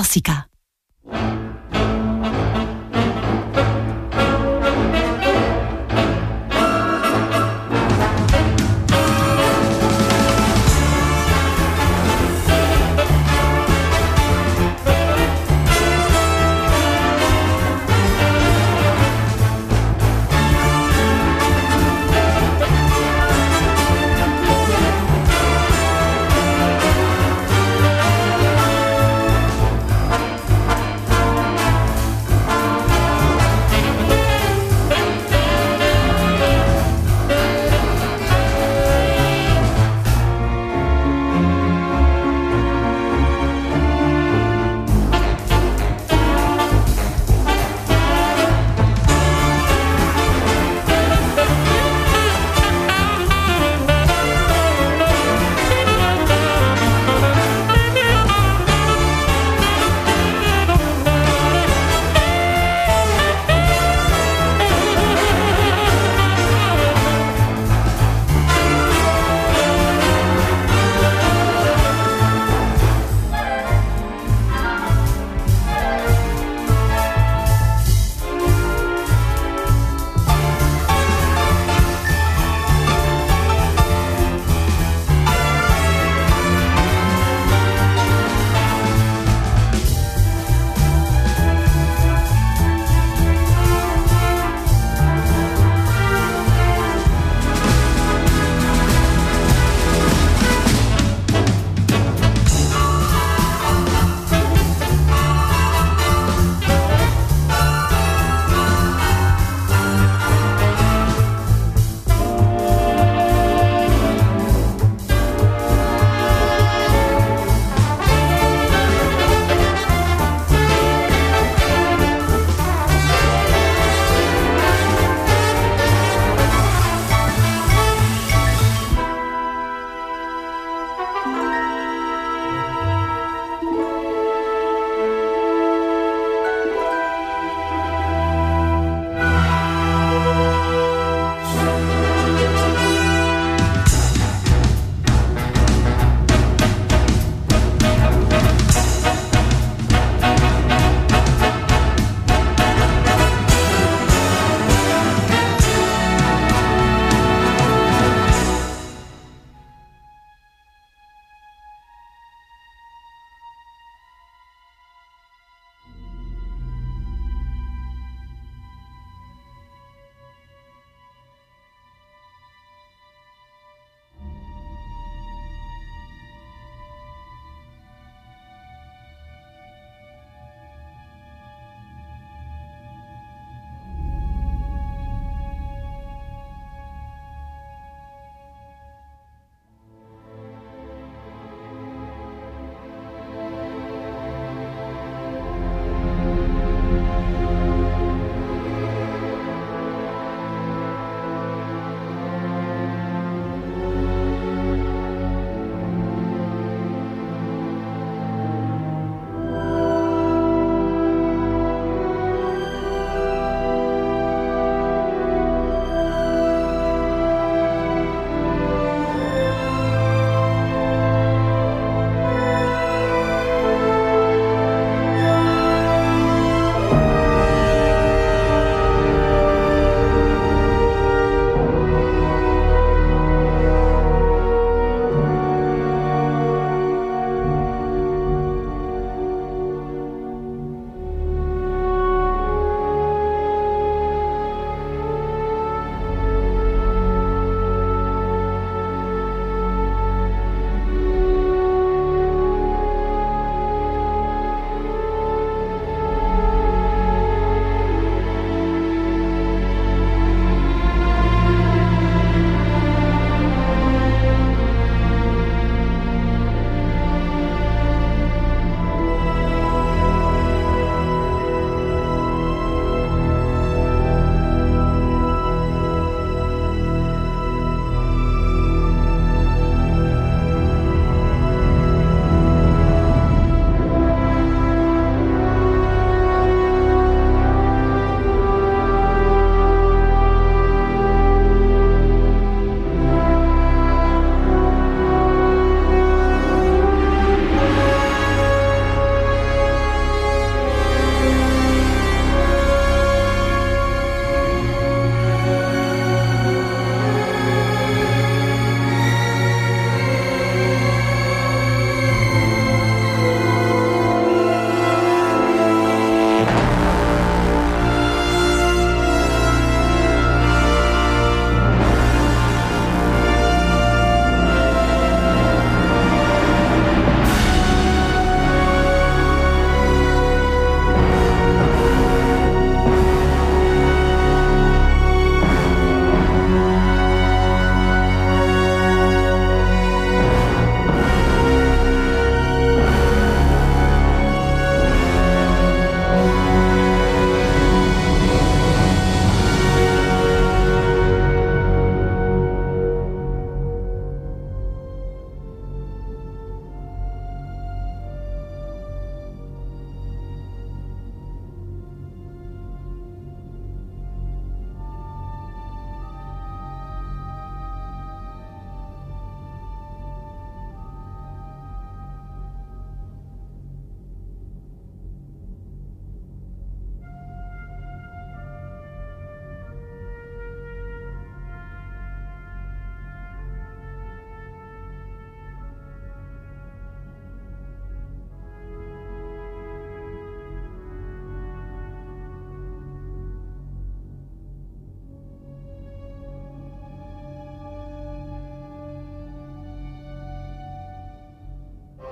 Clásica.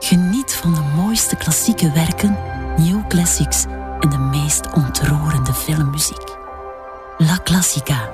Geniet van de mooiste klassieke werken, new classics en de meest ontroerende filmmuziek. La Classica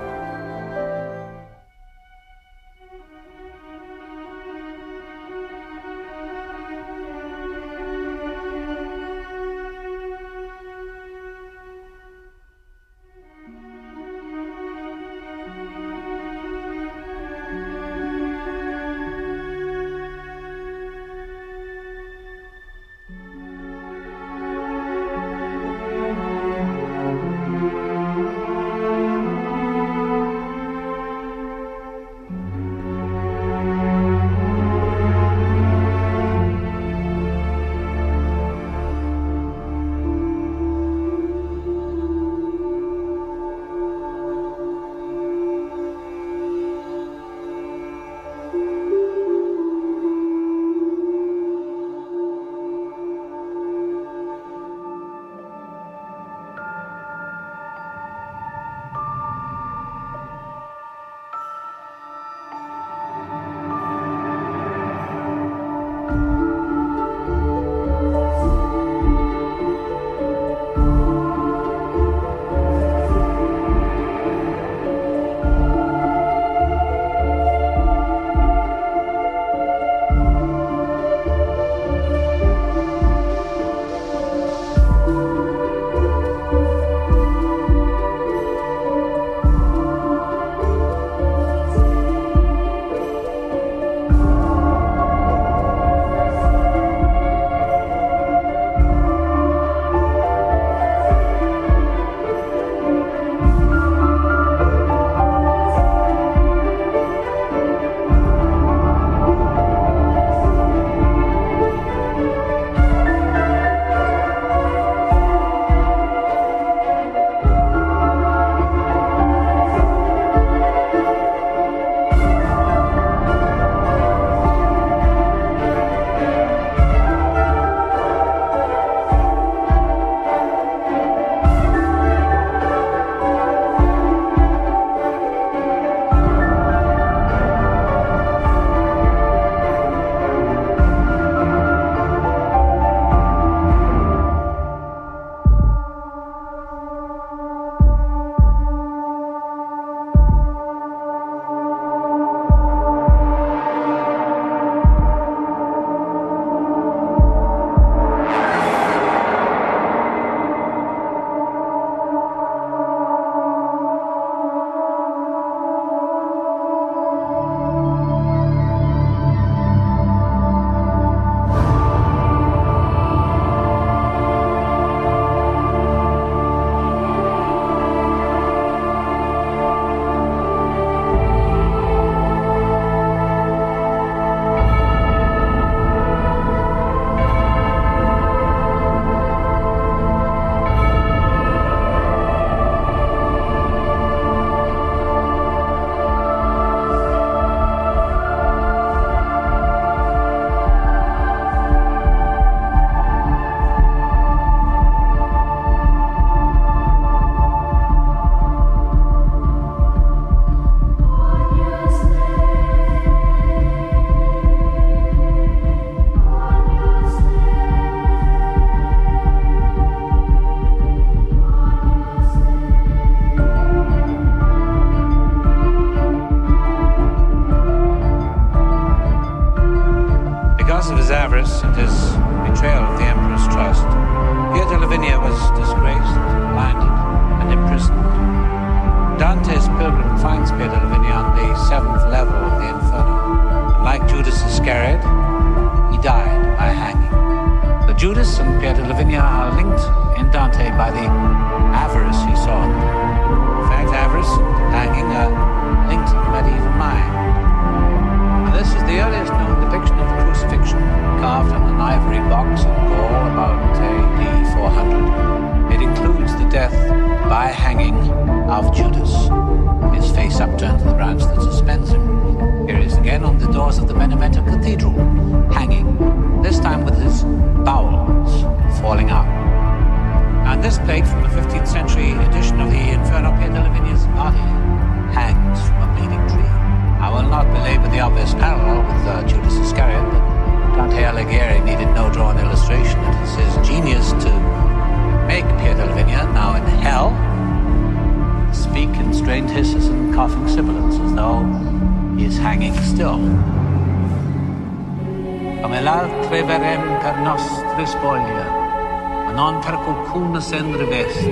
qualcuno sen riveste,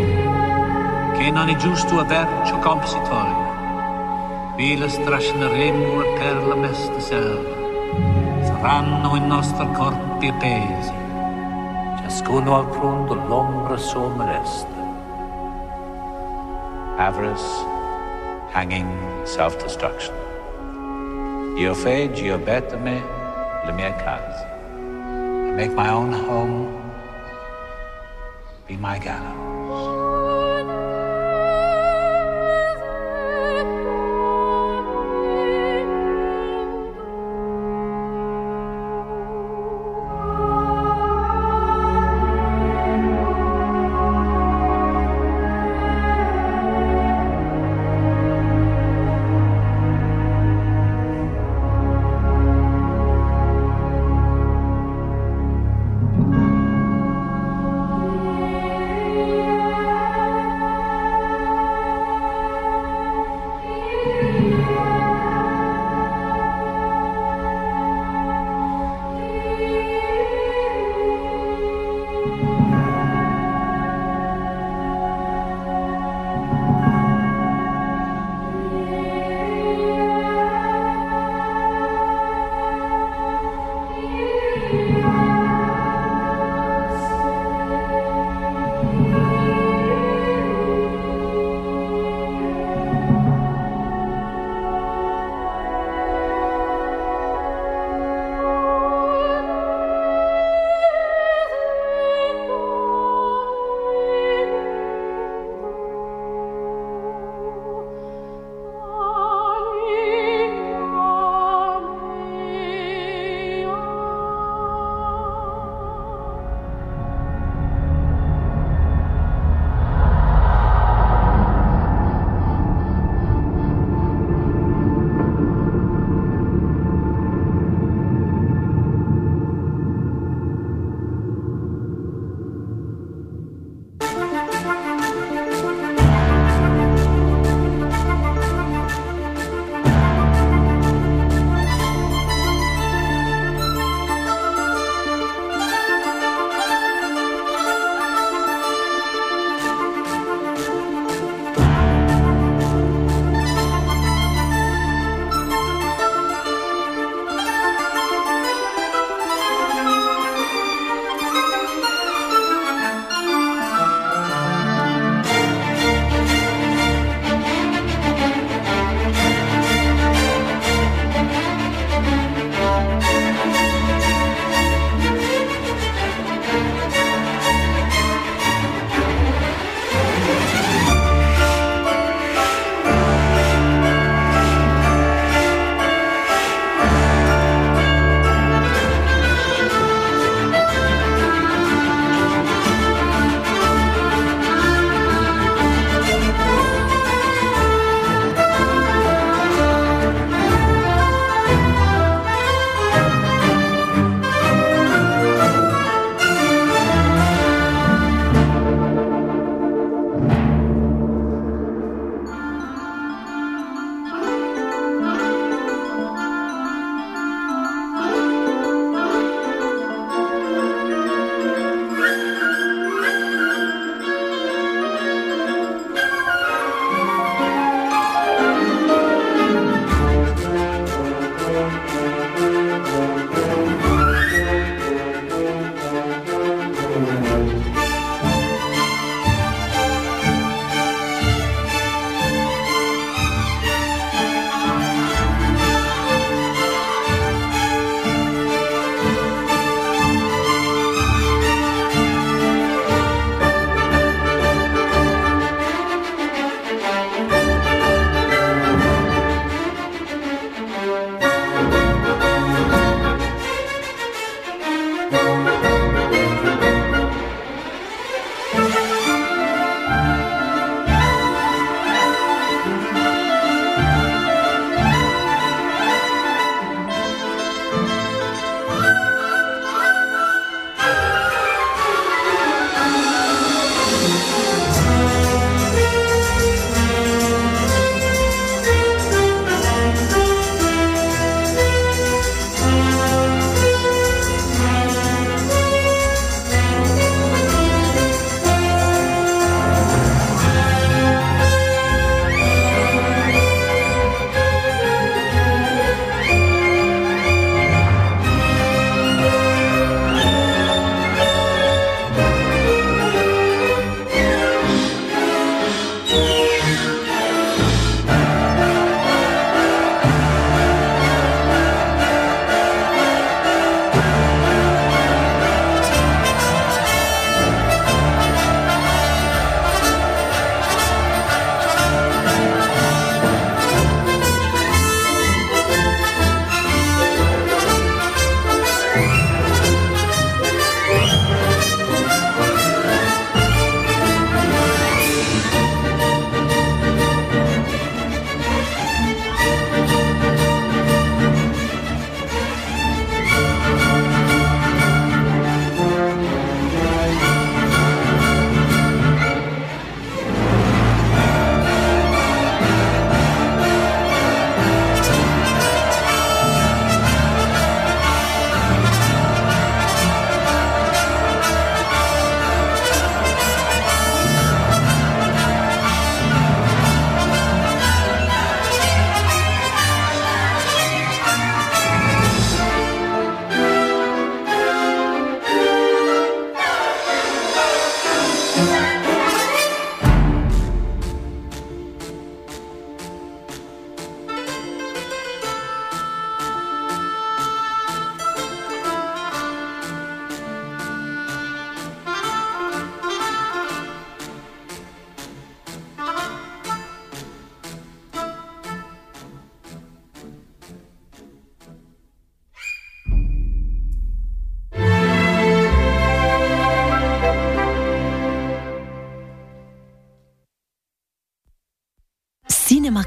che non è giusto aver ciò compensitorio. Vile strascineremo per la mesta selva, saranno i nostri corpi appesi, ciascuno al fondo l'ombra sua molesta. Avarice, hanging, self-destruction. Io fage, io betta me, le mie case. I make my own home, be my gallows.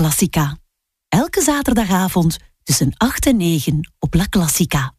Classica. Elke zaterdagavond tussen 8 en 9 op La Classica.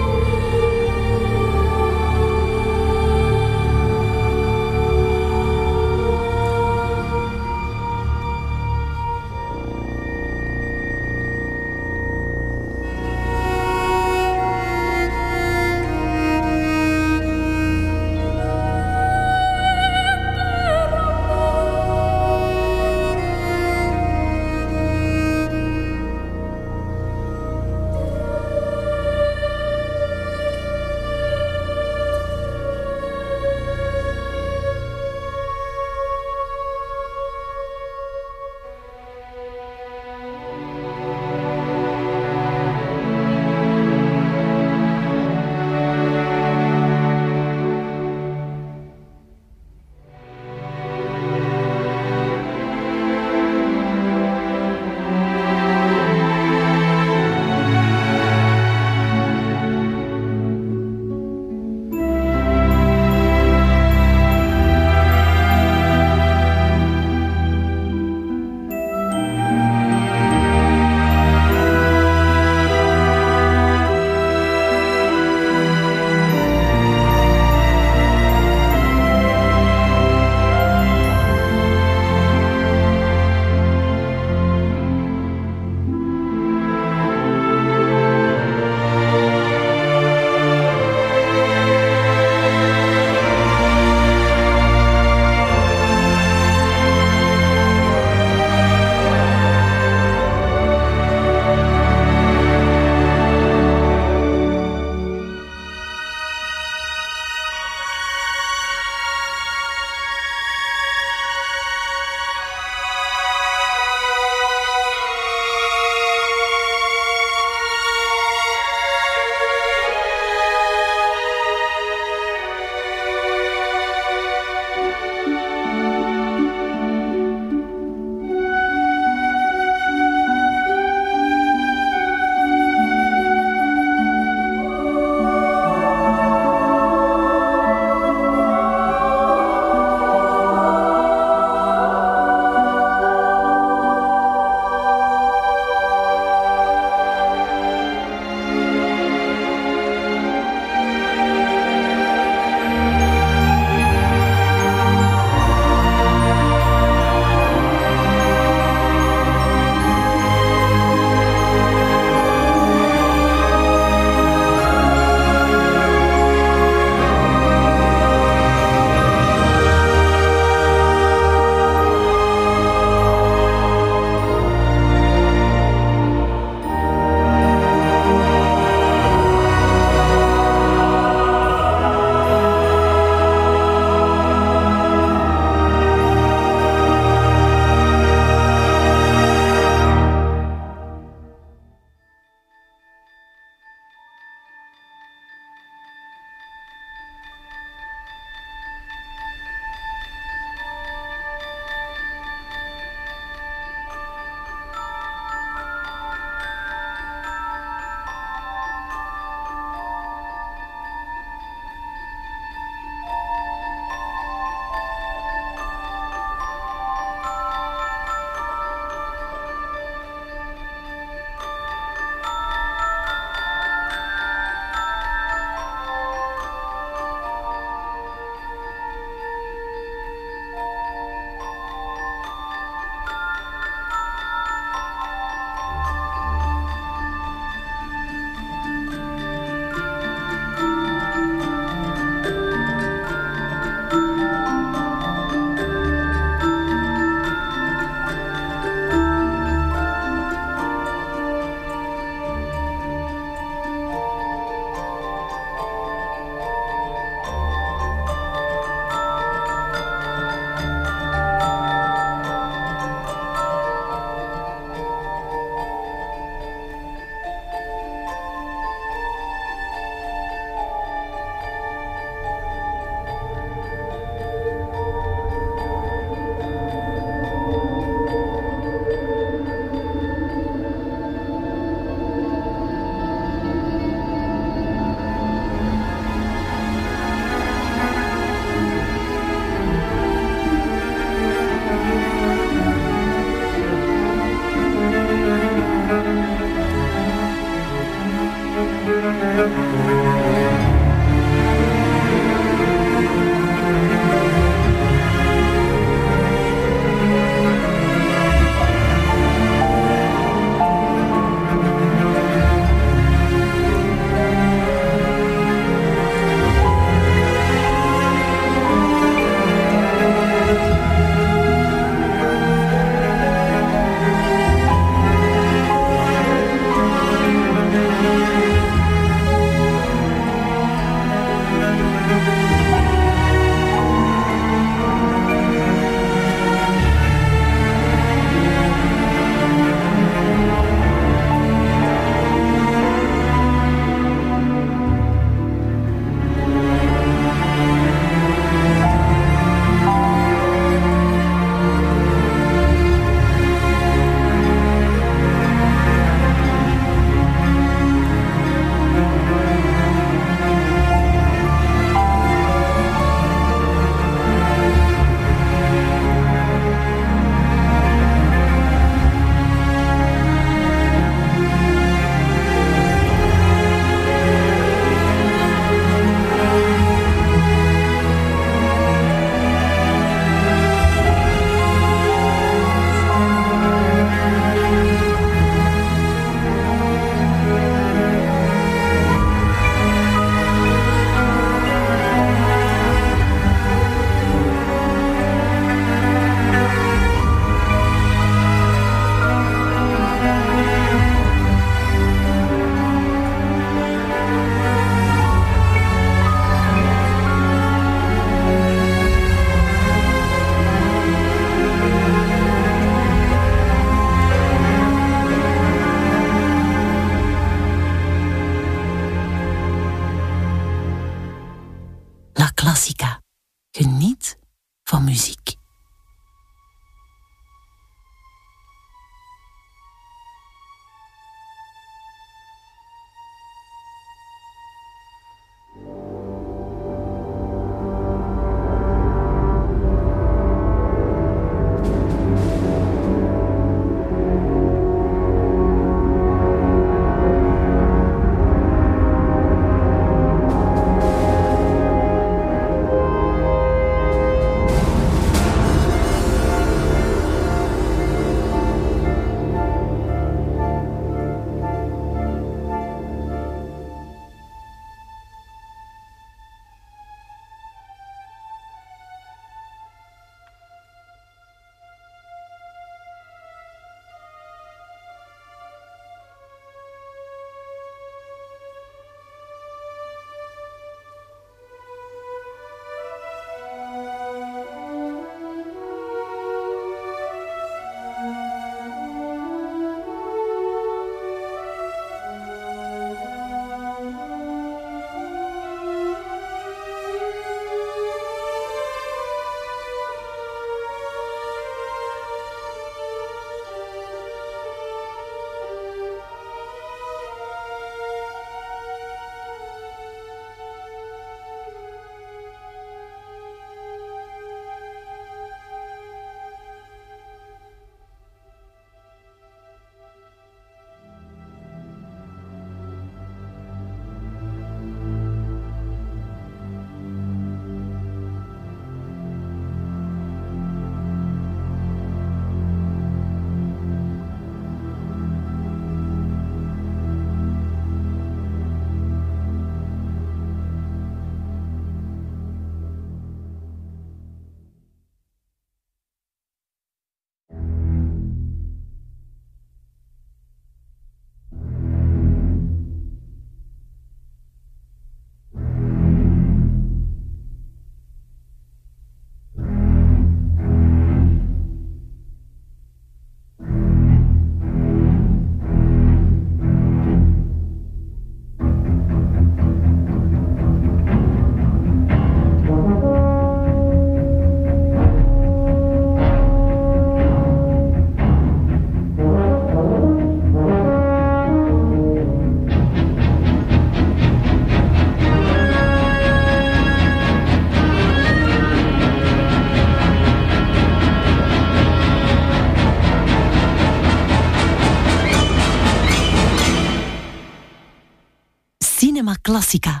clássica